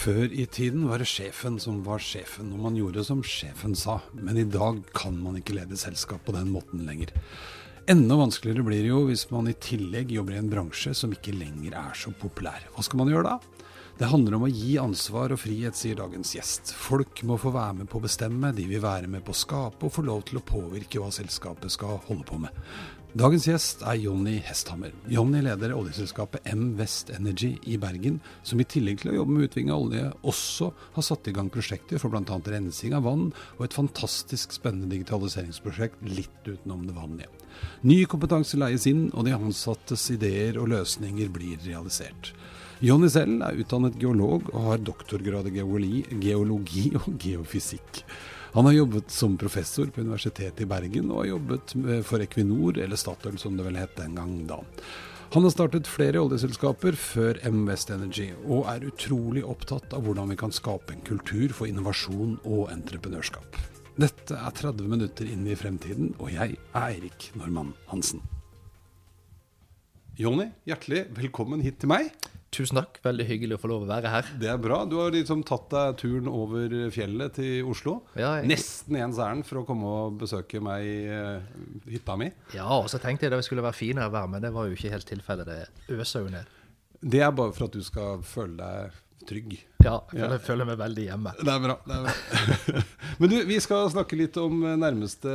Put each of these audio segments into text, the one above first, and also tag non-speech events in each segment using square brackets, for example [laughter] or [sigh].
Før i tiden var det sjefen som var sjefen, og man gjorde som sjefen sa. Men i dag kan man ikke lede selskap på den måten lenger. Enda vanskeligere blir det jo hvis man i tillegg jobber i en bransje som ikke lenger er så populær. Hva skal man gjøre da? Det handler om å gi ansvar og frihet, sier dagens gjest. Folk må få være med på å bestemme, de vil være med på å skape og få lov til å påvirke hva selskapet skal holde på med. Dagens gjest er Jonny Hesthammer. Jonny leder oljeselskapet M West Energy i Bergen, som i tillegg til å jobbe med utvinning av olje, også har satt i gang prosjekter for bl.a. rensing av vann og et fantastisk spennende digitaliseringsprosjekt litt utenom det vanlige. Ny kompetanse leies inn, og de ansattes ideer og løsninger blir realisert. Jonny selv er utdannet geolog og har doktorgrad i geologi, geologi og geofysikk. Han har jobbet som professor på Universitetet i Bergen, og har jobbet for Equinor, eller Statoil som det vel het den gang da. Han har startet flere oljeselskaper før M West Energy, og er utrolig opptatt av hvordan vi kan skape en kultur for innovasjon og entreprenørskap. Dette er 30 minutter inn i fremtiden, og jeg er Eirik Normann Hansen. Jonny, hjertelig velkommen hit til meg. Tusen takk. Veldig hyggelig å få lov å være her. Det er bra. Du har liksom tatt deg turen over fjellet til Oslo. Ja, jeg... Nesten ens ærend for å komme og besøke meg i uh, hytta mi. Ja, og så tenkte jeg det skulle være finere vær, men det var jo ikke helt tilfellet. Det øser jo ned. Det er bare for at du skal føle deg trygg. Ja, jeg ja. føler meg veldig hjemme. Det er bra. det er bra. [laughs] Men du, vi skal snakke litt om nærmeste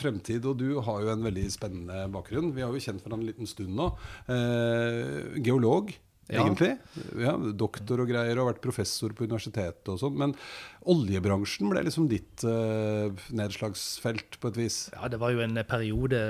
fremtid, og du har jo en veldig spennende bakgrunn. Vi har jo kjent hverandre en liten stund nå. Eh, geolog ja. egentlig. Ja, doktor og greier, og vært professor på universitetet og sånn. Men oljebransjen ble liksom ditt uh, nedslagsfelt på et vis? Ja, det var jo en periode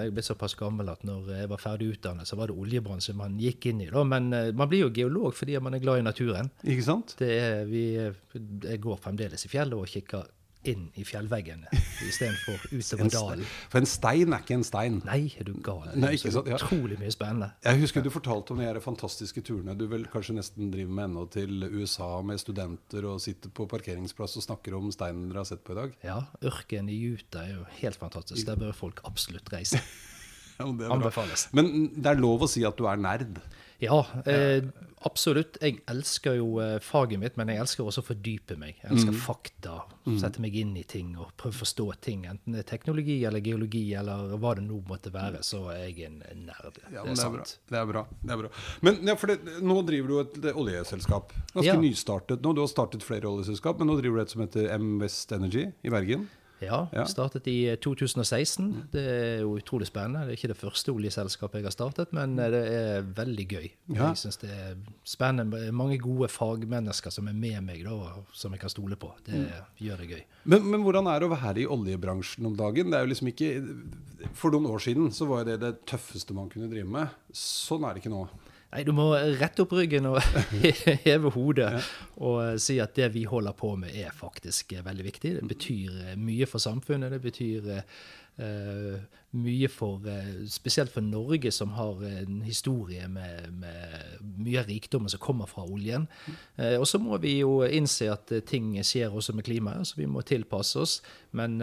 Jeg ble såpass gammel at når jeg var ferdig utdannet, så var det oljebransjen man gikk inn i. Da. Men uh, man blir jo geolog fordi man er glad i naturen. Ikke sant? Det er, vi, jeg går fremdeles i fjellet og kikker inn i fjellveggene [laughs] istedenfor utover dalen. For en stein er ikke en stein. Nei, er du gal. Det er så ja. utrolig mye spennende. Jeg husker du fortalte om de fantastiske turene du vel kanskje nesten driver med ennå til USA med studenter og sitter på parkeringsplass og snakker om steinen dere har sett på i dag. Ja, ørken i Utah er jo helt fantastisk. Der bør folk absolutt reise. [laughs] ja, Anbefales. Men det er lov å si at du er nerd? Ja, eh, absolutt. Jeg elsker jo eh, faget mitt, men jeg elsker også å fordype meg. Jeg elsker mm. fakta, mm. sette meg inn i ting og prøve å forstå ting. Enten det er teknologi eller geologi eller hva det nå måtte være, så er jeg en nerd. Ja, det, er sant. Det er bra. Det er bra. Men ja, det, nå driver du et oljeselskap. Ganske ja. nystartet nå. Du har startet flere oljeselskap, men nå driver du et som heter M West Energy i Bergen. Ja, ja. startet i 2016. Eh, det er jo utrolig spennende. Det er ikke det første oljeselskapet jeg har startet, men eh, det er veldig gøy. Ja. Jeg synes det er spennende. Mange gode fagmennesker som er med meg, da, som jeg kan stole på. Det mm. gjør det gøy. Men, men, hvordan er det å være i oljebransjen om dagen? Det er jo liksom ikke For noen år siden så var det det tøffeste man kunne drive med. Sånn er det ikke nå. Nei, du må rette opp ryggen og [laughs] heve hodet og eh, si at det vi holder på med, er faktisk eh, veldig viktig. Det betyr eh, mye for samfunnet. Det betyr uh, mye for uh, Spesielt for Norge, som har en historie med, med mye av rikdommen som kommer fra oljen. Uh, og så må vi jo innse at ting skjer også med klimaet, så vi må tilpasse oss. Men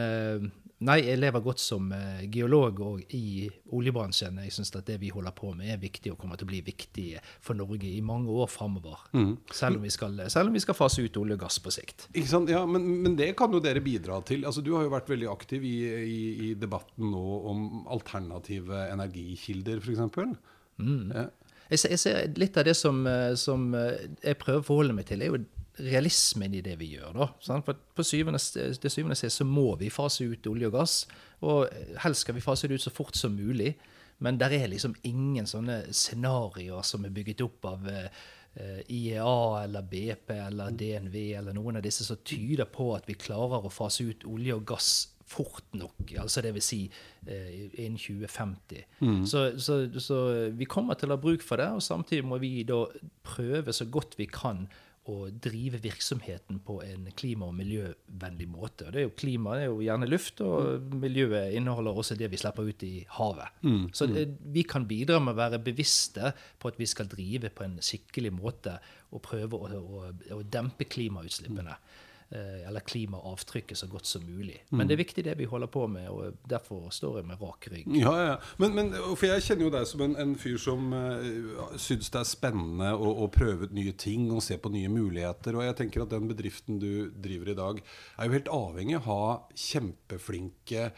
Nei, jeg lever godt som uh, geolog og i oljebransjen. Jeg syns at det vi holder på med, er viktig og kommer til å bli viktig for Norge i mange år framover. Mm. Selv, selv, om vi skal fase ut olje og gass på sikt. Ikke sant? Ja, men, men, det kan jo dere bidra til. Altså, du har jo vært veldig aktiv i, i, i debatten nå om alternative energikilder, f.eks. Mm. Ja. Jeg, jeg, ser litt av det som, eh, som eh, jeg prøver å forholde meg til, er jo realismen i det vi gjør. da. Sant? For på syvende, til syvende og sist så må vi fase ut olje og gass. Og helst skal vi fase det ut så fort som mulig. Men der er liksom ingen sånne scenarioer som er bygget opp av eh, IEA eller BP eller DNV eller noen av disse som tyder på at vi klarer å fase ut olje og gass fort nok. altså Dvs. Si, eh, innen 2050. Mm. Så, så, så vi kommer til å ha bruk for det, og samtidig må vi da prøve så godt vi kan å drive virksomheten på en klima- og miljøvennlig måte. Det er jo Klima det er jo gjerne luft, og mm. miljøet inneholder også det vi slipper ut i havet. Mm. Så det, mm. vi kan bidra med å være bevisste på at vi skal drive på en skikkelig måte og prøve å, å, å dempe klimautslippene. eh, eller klimaavtrykket så godt som mulig. Men det er viktig det vi holder på med, og derfor står jeg med rak rygg. Ja, ja. Men, men, for jeg kjenner jo deg som en, en fyr som uh, syns det er spennende å, å, prøve ut nye ting og se på nye muligheter. Og jeg tenker at den bedriften du driver i dag, er jo helt avhengig av å ha kjempeflinke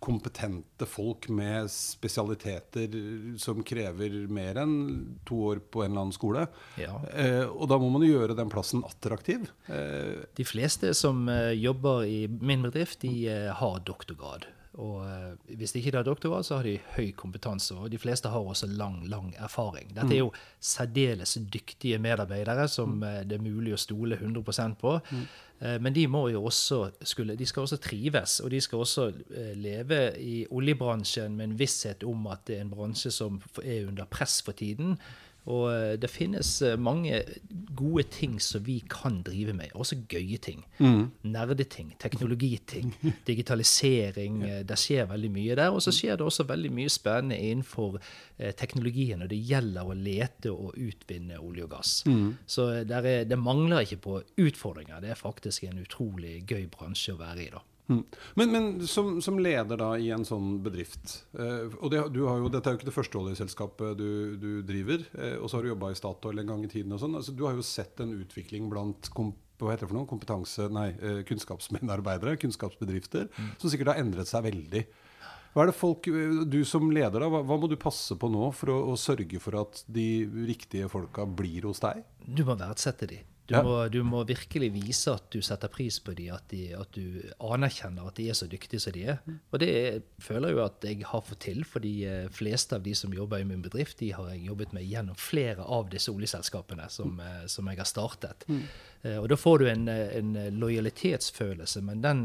kompetente folk med spesialiteter som krever mer enn to år på en eller annen skole. Ja. Eh, og da må man jo gjøre den plassen attraktiv. Eh. De fleste som eh, jobber i min bedrift, de eh, har doktorgrad. Og eh, hvis de ikke har doktorgrad, så har de høy kompetanse. Og de fleste har også lang, lang erfaring. Dette er jo særdeles dyktige medarbeidere som mm. det er mulig å stole 100% på. Mm. Eh, men de må jo også skulle, de skal også trives, og de skal også leve i oljebransjen med en visshet om at det er en bransje som er under press for tiden. Og eh, det finnes eh, mange gode ting som vi kan drive med. Også gøye ting. Mm. Nerdeting, teknologiting, [laughs] digitalisering. Eh, det skjer veldig mye der. Og så skjer det også veldig mye spennende innenfor teknologien når det gjelder å lete og utvinne olje og gass. Mm. Så er, det mangler ikke på utfordringer. Det er faktisk en utrolig gøy bransje å være i. da. Mm. Men, men som, som, leder da i en sånn bedrift eh, og det, jo, Dette er jo ikke det første oljeselskapet du, du driver. Eh, og så har du jobba i Statoil en gang i tiden. og sånn, altså, Du har jo sett en utvikling blant hva heter det for noe? kompetanse, nei, eh, kunnskapsmedarbeidere, kunnskapsbedrifter, mm. som sikkert har endret seg veldig. Hva er det folk, Du som leder, da, hva, hva må du passe på nå for å, å, sørge for at de riktige folka blir hos deg? Du må verdsette de. Du, ja. må, du, må, virkelig vise at du setter pris på dem, at, de, at, du anerkjenner at de er så dyktige som de er. Mm. Og det føler jeg jo at jeg har fått til, for de eh, fleste av de som jobber i min bedrift, de har jeg jobbet med gjennom flere av disse oljeselskapene som, mm. Eh, som jeg har startet. Mm. Eh, og da får du en, en lojalitetsfølelse, men den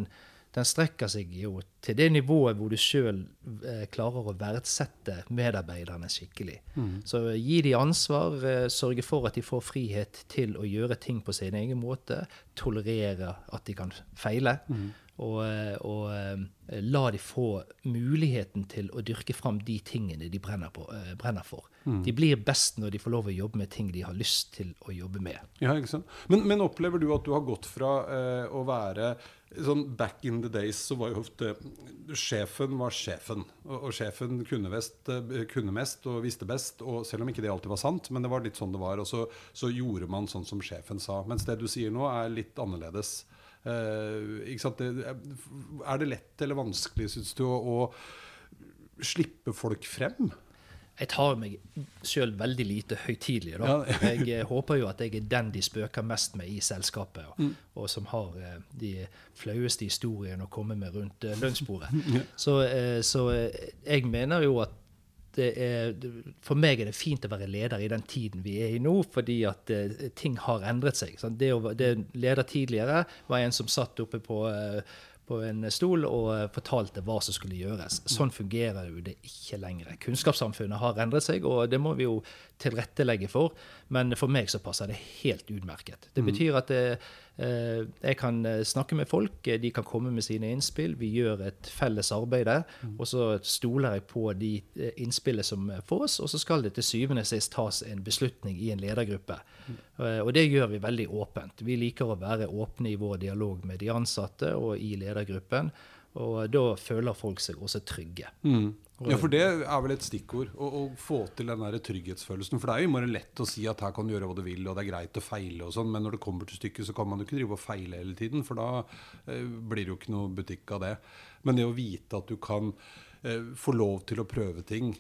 den strekker seg jo til det nivået hvor du sjøl eh, klarer å verdsette medarbeiderne skikkelig. Mm. Så gi de ansvar, eh, sørge for at de får frihet til å gjøre ting på sin egen måte, tolerere at de kan feile. Mm. Og, eh, og eh, la de få muligheten til å dyrke fram de tingene de brenner, på, eh, brenner for. Mm. De blir best når de får lov å jobbe med ting de har lyst til å jobbe med. Ja, ikke sant? Men, men opplever du at du har gått fra eh, å være sånn Back in the days så var jo ofte Sjefen var sjefen. Og, og sjefen kunne, vest, kunne, mest og visste best. Og selv om ikke det alltid var sant, men det var litt sånn det var. Og så, så gjorde man sånn som sjefen sa. Mens det du sier nå, er litt annerledes. Eh, er det lett eller vanskelig, syns du, å, å slippe folk frem? jeg tar meg sjøl veldig lite høytidelig. Da. [laughs] Jeg eh, håper jo at jeg er den de spøker mest med i selskapet, og, mm. og som har eh, de flaueste historiene å komme med rundt lunsjbordet. [laughs] Så, så, jeg mener jo at er, for meg er det fint å være leder i den tiden vi er i nå, fordi at ting har endret seg. Det å det leder tidligere var en som satt oppe på på en stol og uh, fortalte hva som skulle gjøres. Sånn fungerer jo det ikke lenger. Kunnskapssamfunnet har endret seg, og det må vi jo tilrettelegge for. Men for meg så passer det helt utmerket. Det mm. betyr at det, eh, jeg kan eh, snakke med folk, de kan komme med sine innspill. Vi gjør et felles arbeid der. Mm. Og så stoler jeg på de innspillene som fås, og så skal det til syvende og sist tas en beslutning i en ledergruppe. Mm. Og det gjør vi veldig åpent. Vi liker å være åpne i vår dialog med de ansatte og i ledergruppen. Og da føler folk seg også trygge. Mm. Ja, for det er vel et stikkord. Å, å få til den der trygghetsfølelsen. For det er jo bare lett å si at her kan du gjøre hva du vil, og det er greit å feile og sånn, men når det kommer til stykket, så kan man jo ikke drive og feile hele tiden, for da eh, blir det jo ikke noe butikk av det. Men det å vite at du kan eh, få lov til å prøve ting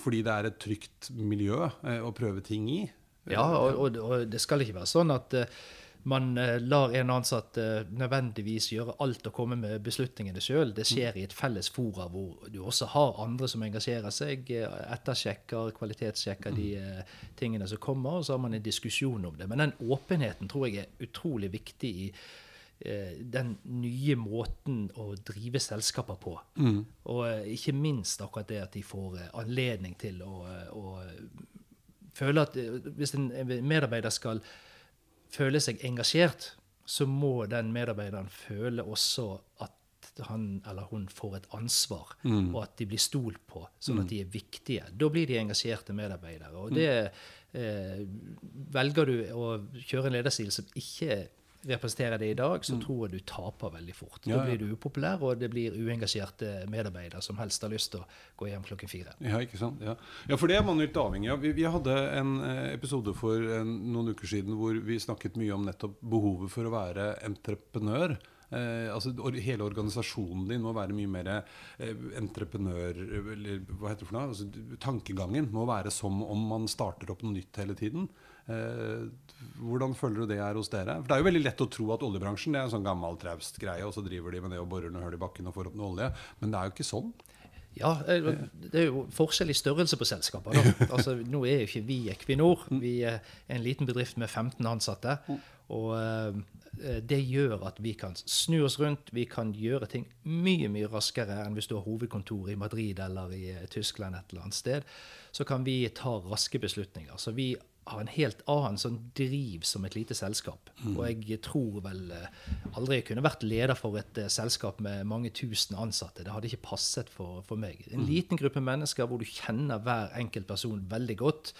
fordi det er et trygt miljø eh, å prøve ting i, ja, og, og, og, det skal ikke være sånn at uh, man uh, lar en ansatt uh, nødvendigvis gjøre alt og komme med beslutningene sjøl. Det skjer i et felles fora hvor du også har andre som engasjerer seg, ettersjekker, kvalitetssjekker de tingene som kommer, og så har man en diskusjon om det. Men den åpenheten tror jeg er utrolig viktig i den nye måten å drive selskaper på. Mm. Og ikke minst akkurat det at de får anledning til å, å føle at eh, hvis en medarbeider skal føle seg engasjert, så må den medarbeideren føle også at han eller hun får et ansvar, mm. og at de blir stolt på, sånn at mm. de er viktige. Da blir de engasjerte medarbeidere. Og mm. det eh, velger du å kjøre en lederstil som ikke representerer det i dag, så tror jeg du taper veldig fort. Ja, Ja, Da blir du upopulær, og det blir uengasjerte medarbeidere som helst har lyst til å gå hjem klokken fire. Ja, ikke sant? Ja. ja, for det er man litt avhengig av. Vi, vi hadde en eh, episode for en, noen uker siden hvor vi snakket mye om nettopp behovet for å være entreprenør. Eh, altså Hele organisasjonen din må være mye mer eh, entreprenør... Eller hva heter det for noe? Altså, tankegangen må være som om man starter opp noe nytt hele tiden. Eh, hvordan føler du det er hos dere? For Det er jo veldig lett å tro at oljebransjen det er en sånn gammel traust greie, og så driver de med det og borer noe hull i bakken og får opp noe olje. Men det er jo ikke sånn. Ja, eh, det er jo forskjell i størrelse på selskaper. [laughs] Altså, nå er jo ikke vi Equinor. Vi er en liten bedrift med 15 ansatte. Og eh, det gjør at vi kan snu oss rundt. Vi kan gjøre ting mye mye raskere enn hvis du har hovedkontor i Madrid eller i Tyskland et eller annet sted. Så kan vi ta raske beslutninger. Så vi har en helt annen sånn driv som et lite selskap. Og jeg tror vel eh, aldri jeg kunne vært leder for et eh, selskap med mange tusen ansatte. Det hadde ikke passet for, for meg. En liten gruppe mennesker hvor du kjenner hver enkelt person veldig godt.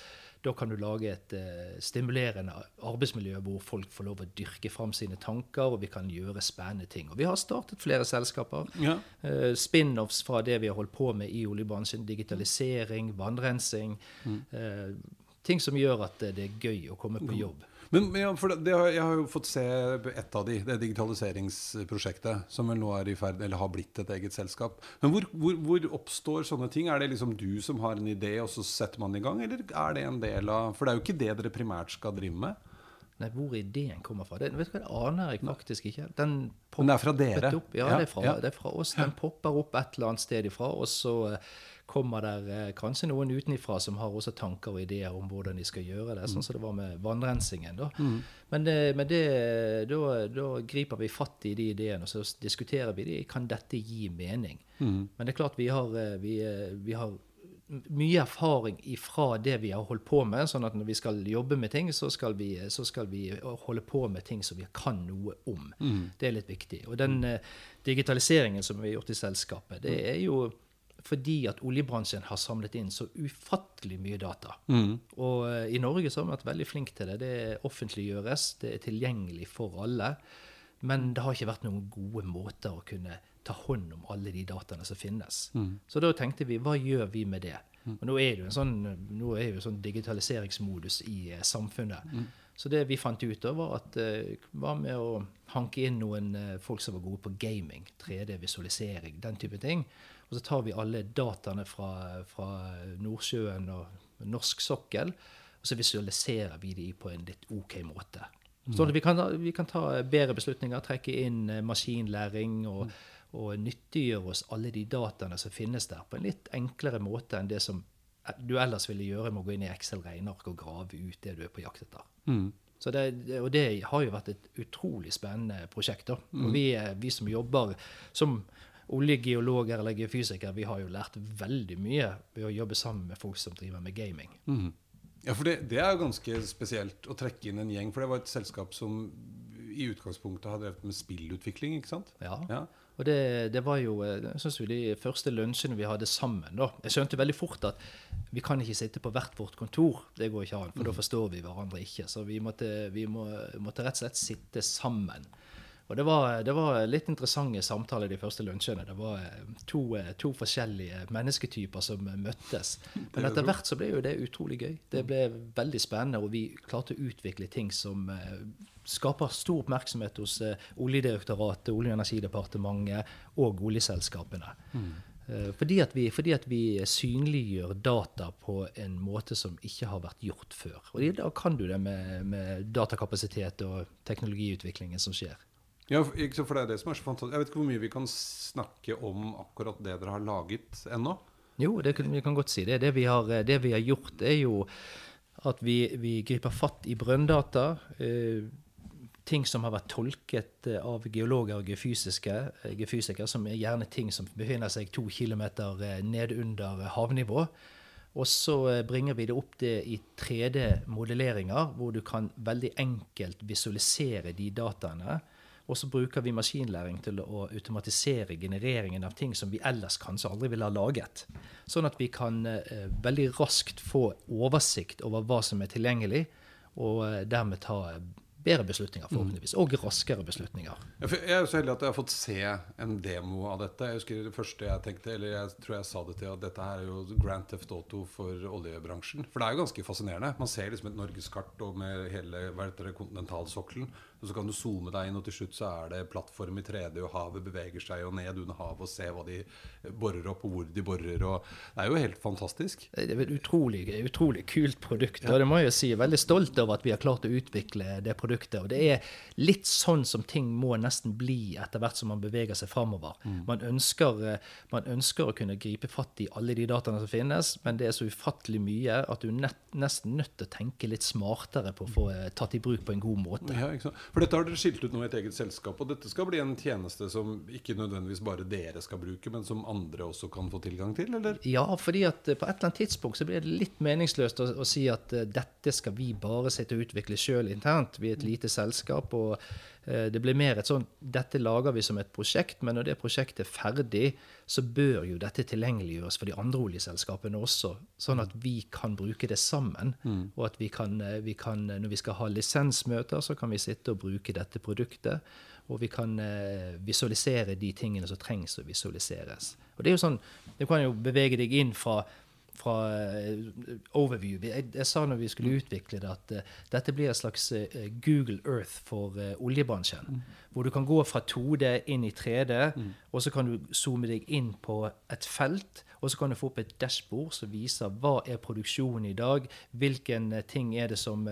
Da kan du lage et uh, stimulerende arbeidsmiljø hvor folk får lov å dyrke fram sine tanker, og vi kan gjøre spennende ting. Og vi har startet flere selskaper. Ja. Uh, Spin-offs fra det vi har holdt på med i oljebransjen. Digitalisering, vannrensing. eh, ting som gjør at det er gøy å komme på jobb. Men ja, for det, det har, Jeg har jo fått se ett av de, det digitaliseringsprosjektet, som vel nå er i ferd, eller har blitt et eget selskap. Men hvor, hvor, hvor oppstår sånne ting? Er det liksom du som har en idé, og så setter man i gang? Eller er det en del av For det er jo ikke det dere primært skal drive med. Nei, Hvor ideen kommer fra, det, vet du hva, det aner jeg faktisk ikke. Den det er fra dere? Opp. Ja, Ja, det, er fra, ja. det er fra oss. Den popper opp et eller annet sted ifra, og så eh, kommer der eh, kanskje noen utenifra som har også tanker og ideer om hvordan de skal gjøre det, sånn som det var med vannrensingen. Da. Men, det, men det, da, da griper vi fatt i de ideene, og så diskuterer vi de. Kan dette gi mening? Men det er klart vi har, eh, vi, eh, vi har mye erfaring ifra det vi har holdt på med. sånn at når vi skal jobbe med ting, så skal vi, så skal vi holde på med ting som vi kan noe om. Det er litt viktig. Og den eh, digitaliseringen som vi har gjort i selskapet, det er jo fordi at oljebransjen har samlet inn så ufattelig mye data. Og eh, i Norge så har vi vært veldig flinke til det. Det offentliggjøres, det er tilgjengelig for alle. Men det har ikke vært noen gode måter å kunne ta hånd om alle de dataene som finnes. Så da tenkte vi, hva gjør vi med det? Og nå er det jo en sånn, nå er det jo sånn digitaliseringsmodus i eh, samfunnet. Så det vi fant ut av, var at eh, var med å hanke inn noen eh, folk som var gode på gaming, 3D-visualisering, den type ting. Og så tar vi alle dataene fra, fra Nordsjøen og norsk sokkel, og så visualiserer vi de på en litt OK måte. Sånn at vi kan, vi kan ta bedre beslutninger, trekke inn eh, maskinlæring og, og nyttiggjøre oss alle de dataene som finnes der, på en litt enklere måte enn det som du ellers ville gjøre med å gå inn i Excel-regneark og grave ut det du er på jakt etter. Så det, og det har jo vært et utrolig spennende prosjekt. da. Og vi, er- vi som jobber som oljegeologer eller geofysikere, vi har jo lært veldig mye ved å jobbe sammen med folk som driver med gaming. Ja, for det, det er jo ganske spesielt å trekke inn en gjeng. For det var et selskap som i utgangspunktet har drevet med spillutvikling, ikke sant? Ja. Ja. Og det, det var jo eh, synes vi, de første lunsjene vi hadde sammen. da. Jeg skjønte veldig fort at vi kan ikke sitte på hvert vårt kontor. Det går ikke an, for da forstår vi hverandre ikke. Så vi måtte, vi må, måtte rett og slett sitte sammen. Og det var, det var litt interessante samtaler de første lunsjene. Det var eh, to, eh, to forskjellige mennesketyper som møttes. Men etter hvert så ble jo det utrolig gøy. Det ble veldig spennende, og vi klarte å utvikle ting som eh, skaper stor oppmerksomhet hos Oljedirektoratet, Olje- og energidepartementet og oljeselskapene. Mm. Fordi at, vi, fordi at vi synliggjør data på en måte som ikke har vært gjort før. Og da kan du det med, med datakapasitet og teknologiutviklingen som skjer. Ja, for- det er det som er så fantastisk. Jeg vet ikke hvor mye vi kan snakke om akkurat det dere har laget ennå. Jo, det vi kan godt si det. Det vi har, det vi har gjort, er jo at vi, vi griper fatt i brønndata. Eh, ting som har vært tolket eh, av geologer og eh, geofysikere, som er gjerne ting som befinner seg to kilometer eh, ned under havnivå. Og så eh, bringer vi det opp det i 3D-modelleringer, hvor du kan veldig enkelt visualisere de dataene. Og så bruker vi maskinlæring til å automatisere genereringen av ting som vi ellers kanskje aldri ville ha laget. Sånn at vi kan eh, veldig raskt få oversikt over hva som er tilgjengelig, og eh, dermed ta bedre beslutninger, forhåpentligvis. Og raskere beslutninger. Jeg er så heldig at jeg har fått se en demo av dette. Jeg husker Det første jeg tenkte, eller jeg tror jeg sa det til, at dette her er jo Grand Theft Auto for oljebransjen. For det er jo ganske fascinerende. Man ser liksom et norgeskart og med hele kontinentalsokkelen. Og så kan du zoome deg inn, og til slutt så er det plattform i 3D, og havet beveger seg og ned under havet, og se hva de borer opp, og hvor de borer. og Det er jo helt fantastisk. Det er et utrolig, utrolig kult produkt. og det må jeg jo si, jeg er veldig stolt over at vi har klart å utvikle det produktet. og Det er litt sånn som ting må nesten bli etter hvert som man beveger seg framover. Man, ønsker, man ønsker å kunne gripe fatt i alle de dataene som finnes, men det er så ufattelig mye at du er nesten nødt til å tenke litt smartere på å få tatt i bruk på en god måte. Ja, ikke sant? For dette har dere skilt ut nå i et eget selskap, og dette skal bli en tjeneste som ikke nødvendigvis bare dere skal bruke, men som andre også kan få tilgang til, eller? Ja, fordi at på et eller annet tidspunkt så blir det litt meningsløst å, å si at uh, dette skal vi bare sitte og utvikle sjøl internt. Vi er et lite selskap, og uh, det blir mer et sånn Dette lager vi som et prosjekt, men når det prosjektet er ferdig, så bør jo dette tilgjengeliggjøres for de andre oljeselskapene også, sånn at vi kan bruke det sammen. Mm. Og at vi kan, vi kan, når vi skal ha lisensmøter, så kan vi sitte og bruke dette produktet. Og vi kan eh, visualisere de tingene som trengs å visualiseres. Og det er jo sånn, Du kan jo bevege deg inn fra, fra uh, overview. Jeg, jeg, sa når vi skulle utvikle det, at uh, dette blir en slags uh, Google Earth for oljebransjen. Mm. Hvor du kan gå fra 2D inn i 3D, mm. og så kan du zoome deg inn på et felt. Og så kan du få opp et dashbord som viser hva er produksjonen i dag, hvilken ting er det som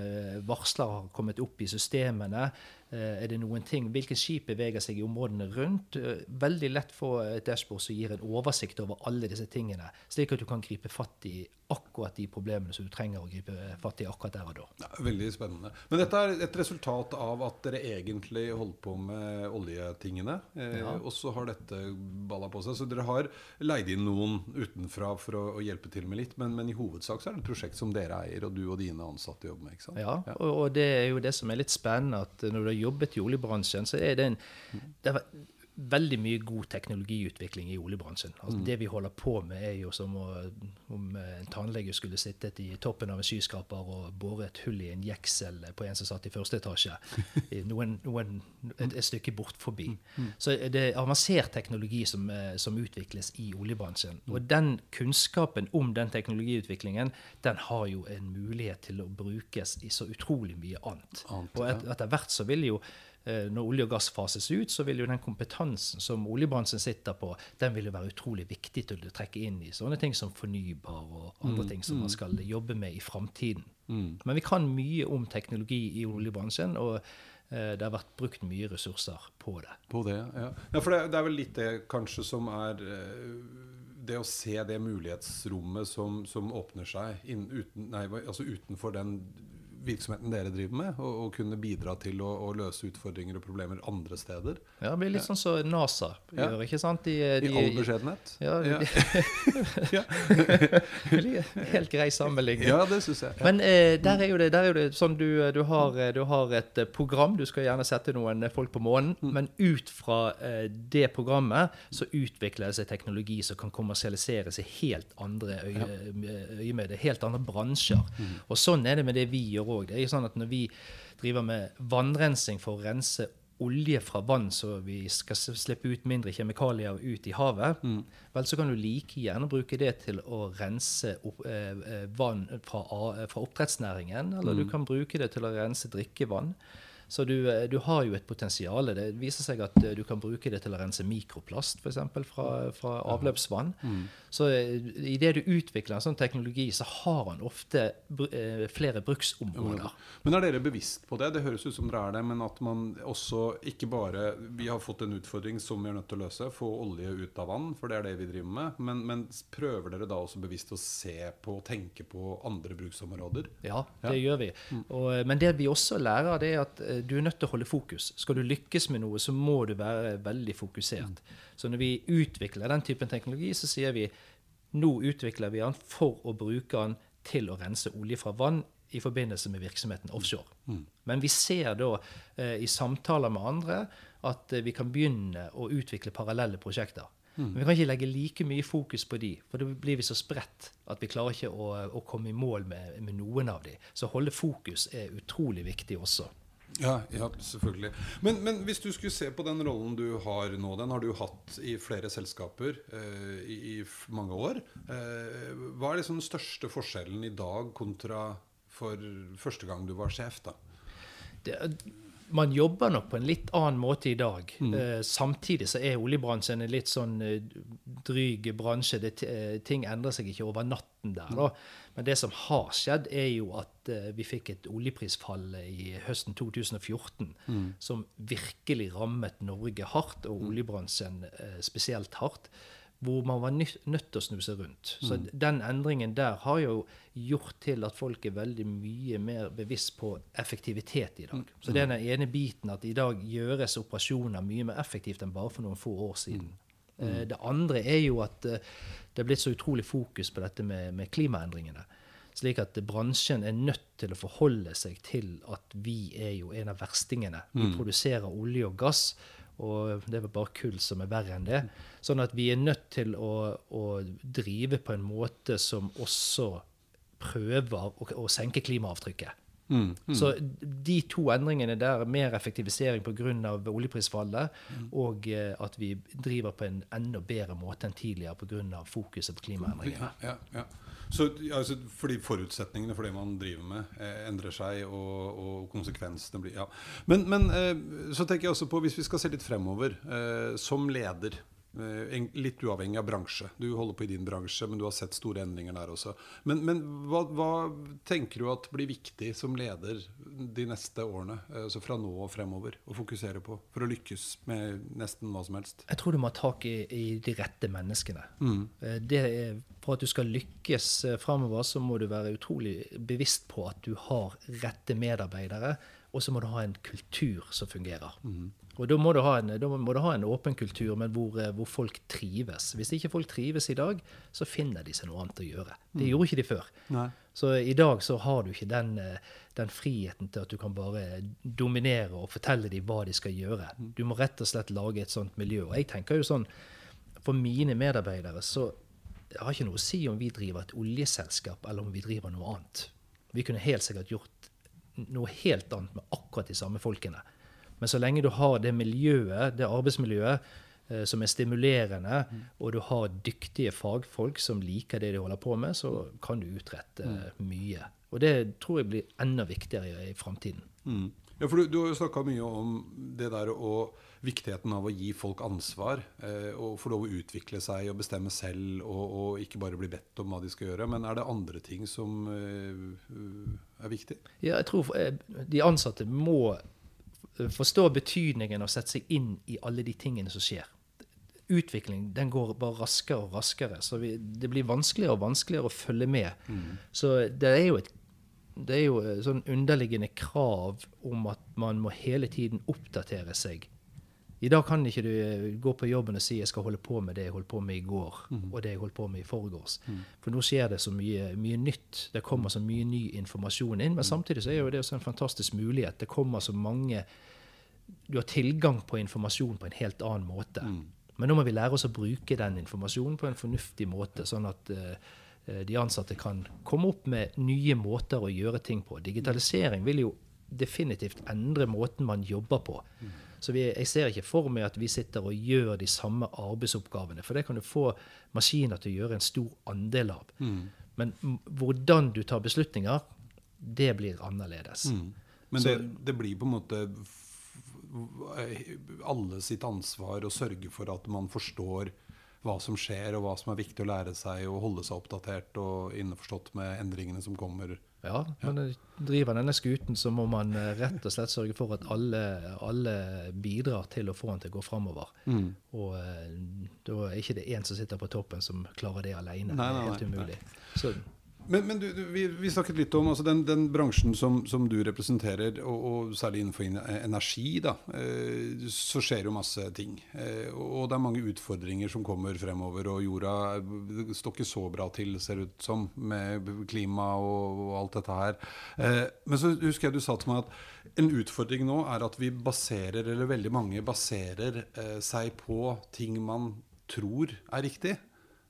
varsler har kommet opp i systemene. Er det noen ting, Hvilke skip beveger seg i områdene rundt? Veldig lett få et dashbord som gir en oversikt over alle disse tingene, slik at du kan gripe fatt i akkurat de problemene som du trenger å gripe fatt i akkurat der og da. Ja, veldig spennende. Men dette er et resultat av at dere egentlig holdt på med oljetingene, eh, ja. og så har dette balla på seg. Så dere har leid inn noen utenfra for å, å hjelpe til med litt, men, men, i hovedsak så er det et prosjekt som dere eier, og du og dine ansatte jobber med? ikke sant? Ja, ja. Og, og, det er jo det som er litt spennende, at når du har jobbet i oljebransjen, så er det en det er, veldig mye god teknologiutvikling i oljebransjen. Altså, mm. Det vi holder på med, er jo som å, om en tannlege skulle sittet i toppen av en skyskraper og båret et hull i en jeksel på en som satt i første etasje, [laughs] noen, noen, et, et, stykke bort forbi. Mm. Mm. Så det er avansert teknologi som, eh, som, utvikles i oljebransjen. Og den kunnskapen om den teknologiutviklingen, den har jo en mulighet til å brukes i så utrolig mye annet. Og et, etter hvert så vil jo når olje og gass fases ut, så vil jo den kompetansen som oljebransjen sitter på, den vil jo være utrolig viktig til å trekke inn i sånne ting som fornybar og andre mm, ting som man mm. skal jobbe med i framtiden. Mm. Men vi kan mye om teknologi i oljebransjen. og eh, det har vært brukt mye ressurser på det. På det, ja. ja for det, det, er vel litt det kanskje som er eh, det å se det mulighetsrommet som, som åpner seg inn, uten, nei, altså utenfor den virksomheten dere driver med, og, og kunne bidra til å, å, løse utfordringer og problemer andre steder. Ja, det blir litt ja. sånn som så NASA gjør, ikke sant? De, de, I all beskjedenhet. Ja. ja. [laughs] [laughs] Helt grei sammenligning. Ja, det syns jeg. Men eh, der, er det, der er jo det sånn du, du, har, du, har, et program, du skal gjerne sette noen folk på månen, mm. men ut fra eh, det programmet så utvikler det seg teknologi som kan kommersialiseres i helt andre øyemed, helt andre bransjer. Mm. Og sånn er det med det vi gjør òg. Det er sånn at når vi driver med vannrensing for å rense olje fra vann så vi skal slippe ut mindre kjemikalier ut i havet, mm. vel, så kan du like gjerne bruke det til å rense opp, eh, eh vann fra, fra oppdrettsnæringen. Eller mm. du kan bruke det til å rense drikkevann. Så du, eh, du, har jo et potensial. Det viser seg at eh, du kan bruke det til å rense mikroplast f.eks. Fra, fra avløpsvann. Mm. Så eh, idet du utvikler en sånn teknologi, så har han ofte flere bruksområder. Men er dere bevisst på det? Det høres ut som dere er det, men at man også ikke bare Vi har fått en utfordring som vi er nødt til å løse. Få olje ut av vann, for det er det vi driver med. Men, men prøver dere da også bevisst å se på og tenke på andre bruksområder? Ja, det ja. gjør vi. Mm. Og, men det vi også lærer, det er at du er nødt til å holde fokus. Skal du lykkes med noe, så må du være veldig fokusert. Så når vi utvikler den typen teknologi, så sier vi nå utvikler vi den for å bruke den til å rense olje fra vann i forbindelse med virksomheten offshore. Mm. Men vi ser da eh, i samtaler med andre at eh, vi kan begynne å utvikle parallelle prosjekter. Mm. Men vi kan ikke legge like mye fokus på de, for da blir vi så spredt at vi klarer ikke å, å komme i mål med, med noen av de. Så å holde fokus er utrolig viktig også. Ja, ja selvfølgelig. Men, men, hvis du skulle se på den rollen du har nå, den har du hatt i flere selskaper eh, i, i, mange år. Eh, hva er liksom den største forskjellen i dag kontra for første gang du var sjef? da? Det, man jobber nok på en litt annen måte i dag. Mm. Eh, samtidig så er oljebransjen en litt sånn eh, dryg bransje. Det, eh, ting endrer seg ikke over natten der. da. Men det som har skjedd, er jo at eh, vi fikk et oljeprisfall i høsten 2014 mm. som virkelig rammet Norge hardt, og mm. oljebransjen eh, spesielt hardt hvor man var nødt til å snu seg rundt. Så mm. den endringen der har jo gjort til at folk er veldig mye mer bevisst på effektivitet i dag. Så det er den ene biten at i dag gjøres operasjoner mye mer effektivt enn bare for noen få år siden. Mm. Eh, det andre er jo at eh, det er blitt så utrolig fokus på dette med, med klimaendringene. Slik at bransjen er nødt til å forholde seg til at vi er jo en av verstingene. Vi mm. produserer olje og gass og det er bare kull som er verre enn det. Sånn at vi er nødt til å, å drive på en måte som også prøver å, å senke klimaavtrykket. Mm, mm. Så de to endringene der, mer effektivisering pga. oljeprisfallet, mm. og eh, at vi driver på en enda bedre måte enn tidligere pga. fokuset på klimaendringene. Ja, ja, ja. Så, altså, fordi forutsetningene for det man driver med, eh, endrer seg, og, og konsekvensene blir ja. Men, men eh, så tenker jeg også på, hvis vi skal se litt fremover, eh, som leder Eh, litt uavhengig av bransje. Du holder på i din bransje, men du har sett store endringer der også. Men, men hva, hva, tenker du at blir viktig som leder de neste årene? Eh, altså fra nå og fremover, å fokusere på for å lykkes med nesten hva som helst? Jeg tror du må ha tak i, i de rette menneskene. Mm. Eh, er, for at du skal lykkes fremover, så må du være utrolig bevisst på at du har rette medarbeidere, og så må du ha en kultur som fungerer. Mm. Og da må, en, da må, du ha en, åpen kultur, men hvor, eh, hvor, folk trives. Hvis ikke folk trives i dag, så finner de seg noe annet å gjøre. Det mm. gjorde ikke de før. Nei. Så i dag så har du ikke den, eh, den, friheten til at du kan bare dominere og fortelle dem hva de skal gjøre. Mm. Du må rett og slett lage et sånt miljø. Og jeg tenker jo sånn, for mine medarbeidere så det har ikke noe å si om vi driver et oljeselskap eller om vi driver noe annet. Vi kunne helt sikkert gjort noe helt annet med akkurat de samme folkene. Men så lenge du har det miljøet, det arbeidsmiljøet eh, som er stimulerende, mm. og du har dyktige fagfolk som liker det de holder på med, så kan du utrette mm. mye. Og det tror jeg blir enda viktigere i, framtiden. Mm. Ja, for du, du har jo snakka mye om det der og viktigheten av å gi folk ansvar. Eh, og få lov å utvikle seg og bestemme selv, og, og, ikke bare bli bedt om hva de skal gjøre. Men er det andre ting som eh, er viktig? Ja, jeg tror eh, de ansatte må forstå betydningen og sette seg inn i alle de tingene som skjer. Utvikling den går bare raskere og raskere, så vi, det blir vanskeligere og vanskeligere å følge med. Mm. Så det er jo et det er jo sånn underliggende krav om at man må hele tiden oppdatere seg i dag kan ikke du eh, gå på jobben og si jeg skal holde på med det jeg holdt på med i går, mm. og det jeg holdt på med i forgårs. Mm. For nå skjer det så mye, mye, nytt. Det kommer så mye ny informasjon inn. Men mm. samtidig så er jo det også en fantastisk mulighet. Det kommer så mange Du har tilgang på informasjon på en helt annen måte. Mm. Men nå må vi lære oss å bruke den informasjonen på en fornuftig måte, sånn at uh, de ansatte kan komme opp med nye måter å gjøre ting på. Digitalisering vil jo definitivt endre måten man jobber på. Så vi, jeg ser ikke for meg at vi sitter og gjør de samme arbeidsoppgavene. For det kan du få maskiner til å gjøre en stor andel av. Mm. Men hvordan du tar beslutninger, det blir annerledes. Mm. Men det, det, blir på en måte alle sitt ansvar å sørge for at man forstår hva som skjer, og hva som er viktig å lære seg, og holde seg oppdatert og innforstått med endringene som kommer ja, men driver denne skuten, så må man eh, rett og slett sørge for at alle, alle bidrar til å få den til å gå framover. Mm. Og eh, da er ikke det én som sitter på toppen som klarer det alene. Nei, nei, det er helt umulig. Så, men, men du, du, vi, vi, snakket litt om altså den, den, bransjen som, som, du representerer, og, og, særlig innenfor energi, da, eh, så skjer jo masse ting. Eh, og det er mange utfordringer som kommer fremover. Og jorda står ikke så bra til, ser ut som, med klima og, og alt dette her. Eh, men så husker jeg du sa til meg at en utfordring nå er at vi baserer, eller veldig mange baserer eh, seg på ting man tror er riktig.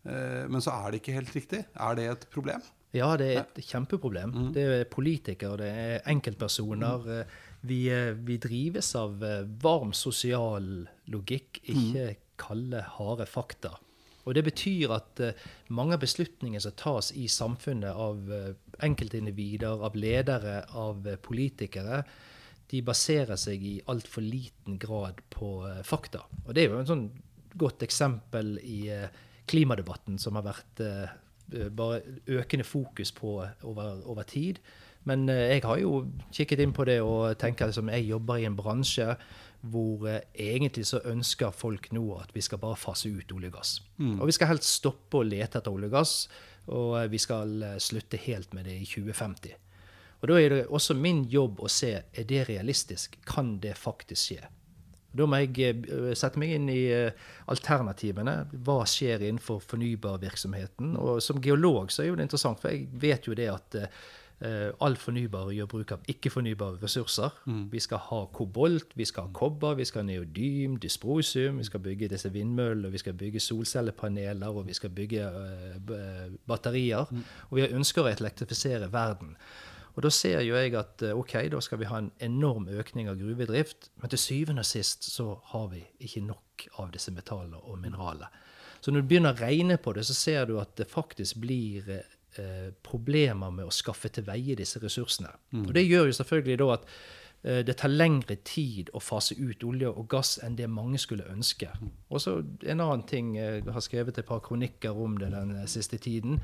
Eh, men så er det ikke helt riktig. Er det et problem? Ja, det er et kjempeproblem. Mm. Det er politikere, det er enkeltpersoner. Eh, Vi, eh, vi drives av eh, varm sosial logikk, ikke Mm. kalde, harde fakta. Og det betyr at mange av beslutninger som tas i samfunnet av enkeltindivider, av ledere, av politikere, de baserer seg i altfor liten grad på fakta. Og det er jo en sånn godt eksempel i klimadebatten som har vært bare økende fokus på over, over tid. Men eh, jeg har jo kikket inn på det og tenker liksom, jeg jobber i en bransje hvor eh, egentlig så ønsker folk nå at vi skal bare fase ut olje og gass. Og vi skal helst stoppe å lete etter olje og gass, og eh, vi skal eh, slutte helt med det i 2050. Og Da er det også min jobb å se er det realistisk. Kan det faktisk skje? Da må jeg eh, sette meg inn i eh, alternativene. Hva skjer innenfor fornybarvirksomheten? Og som geolog så er jo det interessant, for jeg vet jo det at eh, all fornybar gjør bruk av ikke-fornybare ressurser. Vi skal ha kobolt, vi skal ha kobber, vi skal ha neodym, dysprosium, vi skal bygge disse vindmøllene, vi skal bygge solcellepaneler, og vi skal bygge eh, batterier. Og vi ønsker å elektrifisere verden. Og da ser jo jeg at eh, ok, da skal vi ha en enorm økning av gruvedrift, men til syvende og sist så har vi ikke nok av disse metallene og mineralene. Så når du begynner å regne på det, så ser du at det faktisk blir eh, problemer med å skaffe til veie disse ressursene. Og det gjør jo selvfølgelig da at eh, det tar lengre tid å fase ut olje og gass enn det mange skulle ønske. Og så en annen ting, jeg har skrevet et par kronikker om det den siste tiden,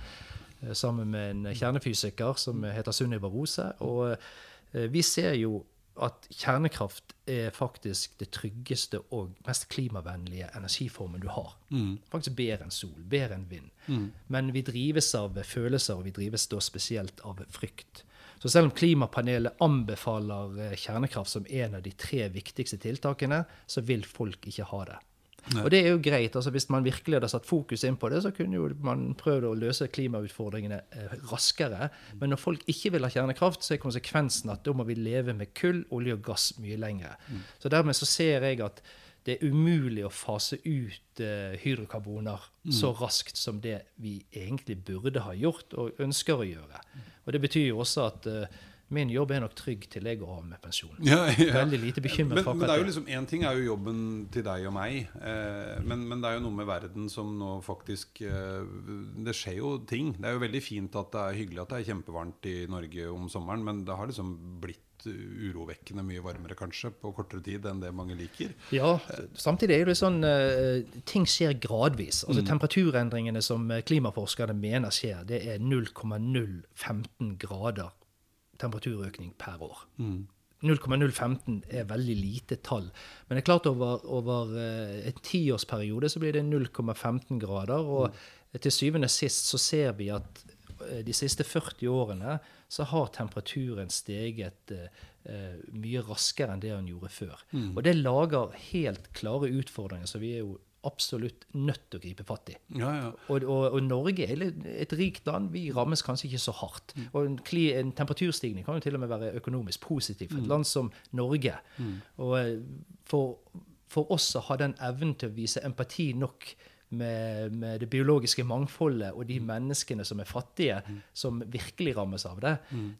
sammen med en kjernefysiker som heter Sunniva Rose. Og eh, vi ser jo at kjernekraft er faktisk det tryggeste og mest klimavennlige energiformen du har. Faktisk bedre enn sol, bedre enn vind. Men vi drives av følelser, og vi drives da spesielt av frykt. Så selv om klimapanelet anbefaler eh, kjernekraft som en av de tre viktigste tiltakene, så vil folk ikke ha det. Og det er jo greit. altså Hvis man virkelig hadde satt fokus inn på det, så kunne jo man prøvd å løse klimautfordringene eh, raskere. Men når folk ikke vil ha kjernekraft, så er konsekvensen at da må vi leve med kull, olje og gass mye lenger. Så dermed så ser jeg at det er umulig å fase ut eh, hydrokarboner så raskt som det vi egentlig burde ha gjort og ønsker å gjøre. Og det betyr jo også at eh, min jobb er nok trygg til jeg går av med pensjon. Ja, ja. Veldig lite bekymret Men, for men det er jo liksom, en ting er jo jobben til deg og meg, eh, men, men det er jo noe med verden som nå faktisk eh, Det skjer jo ting. Det er jo veldig fint at det er hyggelig at det er kjempevarmt i Norge om sommeren, men det har liksom blitt urovekkende mye varmere kanskje på kortere tid enn det mange liker. Ja, samtidig er det sånn eh, ting skjer gradvis. Altså Temperaturendringene som eh, klimaforskerne mener skjer, det er 0,015 grader temperaturøkning per år. 0,015 er veldig lite tall. Men det er klart over, over eh, en tiårsperiode så blir det 0,15 grader. Og til syvende og sist så ser vi at eh, de siste 40 årene så har temperaturen steget eh, mye raskere enn det den gjorde før. Og det lager helt klare utfordringer som vi er jo absolutt nødt til å gripe fatt i. Ja, ja. Og, og, og Norge er et rikt land. Vi rammes kanskje ikke så hardt. Og en, en temperaturstigning kan jo til og med være økonomisk positiv for et land som Norge. Og eh, for, for oss å ha den evnen til å vise empati nok med, med det biologiske mangfoldet og de menneskene som er fattige, som virkelig rammes av det,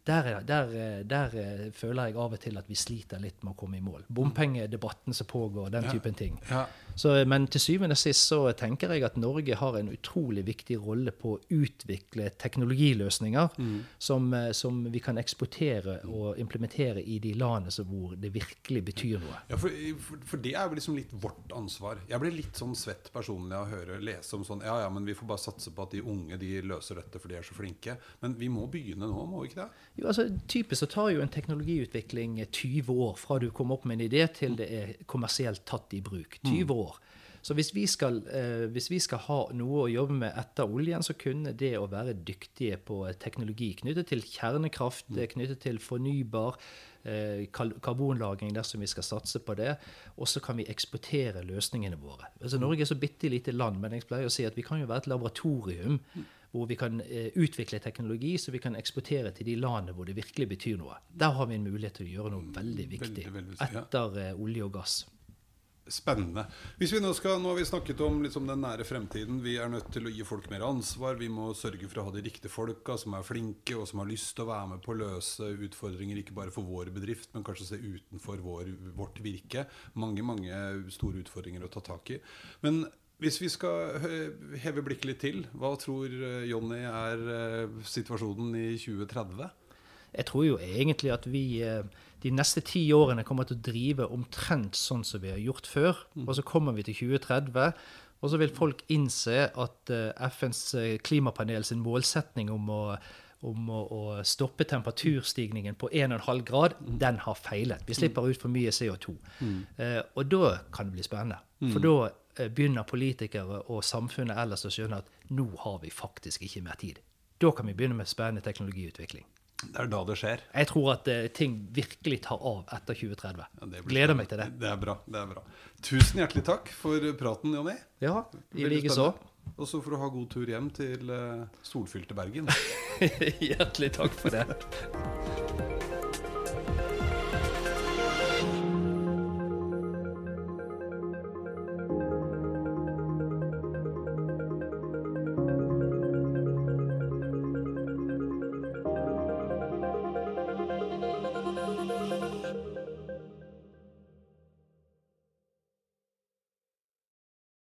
der, er- der, eh, der eh, føler jeg av og til at vi sliter litt med å komme i mål. Bompengedebatten som pågår, den typen ting. Ja. Så, men til syvende og sist så tenker jeg at Norge har en utrolig viktig rolle på å utvikle teknologiløsninger som, eh, som vi kan eksportere og implementere i de landene hvor det virkelig betyr noe. Ja, for, for, for det er jo liksom litt vårt ansvar. Jeg blir litt sånn svett personlig av å høre lese om sånn Ja, ja, men vi får bare satse på at de unge de løser dette, for de er så flinke. Men vi må begynne nå, må vi ikke det? Jo, altså Typisk så tar jo en teknologiutvikling 20 år fra du kommer opp med en idé til det er kommersielt tatt i bruk. 20 år. Så hvis vi, skal, eh, hvis vi skal ha noe å jobbe med etter oljen, så kunne det å være dyktige på teknologi knyttet til kjernekraft, eh, knyttet til fornybar eh, karbonlagring dersom vi skal satse på det, og så kan vi eksportere løsningene våre. Altså Norge er så bitte lite land, men jeg pleier å si at vi kan jo være et laboratorium hvor vi kan eh, utvikle teknologi så vi kan eksportere til de landene hvor det virkelig betyr noe. Der har vi en mulighet til å gjøre noe veldig viktig etter eh, olje og gass. Spennende. Hvis vi Nå skal, nå har vi snakket om liksom den nære fremtiden. Vi er nødt til å gi folk mer ansvar. Vi må sørge for å ha de riktige folka som er flinke og som har lyst til å være med på å løse utfordringer, ikke bare for vår bedrift, men kanskje se utenfor vår, vårt virke. Mange, mange store utfordringer å ta tak i. Men hvis vi skal heve blikket litt til, hva tror eh, Jonny er eh, situasjonen i 2030? Jeg tror jo egentlig at vi eh, de neste ti årene kommer til å drive omtrent sånn som vi har gjort før. Mm. Og så kommer vi til 2030, og så vil folk innse at eh, FNs eh, klimapanel sin målsetning om å om å, stoppe temperaturstigningen på 1,5 grad, mm. den har feilet. Vi slipper ut for mye CO2. Mm. Eh, og da kan det bli spennende. Mm. For da begynner politikere og samfunnet ellers å skjønne at nå har vi faktisk ikke mer tid. Da kan vi begynne med spennende teknologiutvikling. Det er da det skjer. Jeg tror at uh, ting virkelig tar av etter 2030. Ja, Gleder meg til det. Det er bra. det er bra. Tusen hjertelig takk for praten, Jonny. Ja, i likeså. Og så får du ha god tur hjem til uh, solfylte Bergen. [laughs] hjertelig takk for det. [laughs]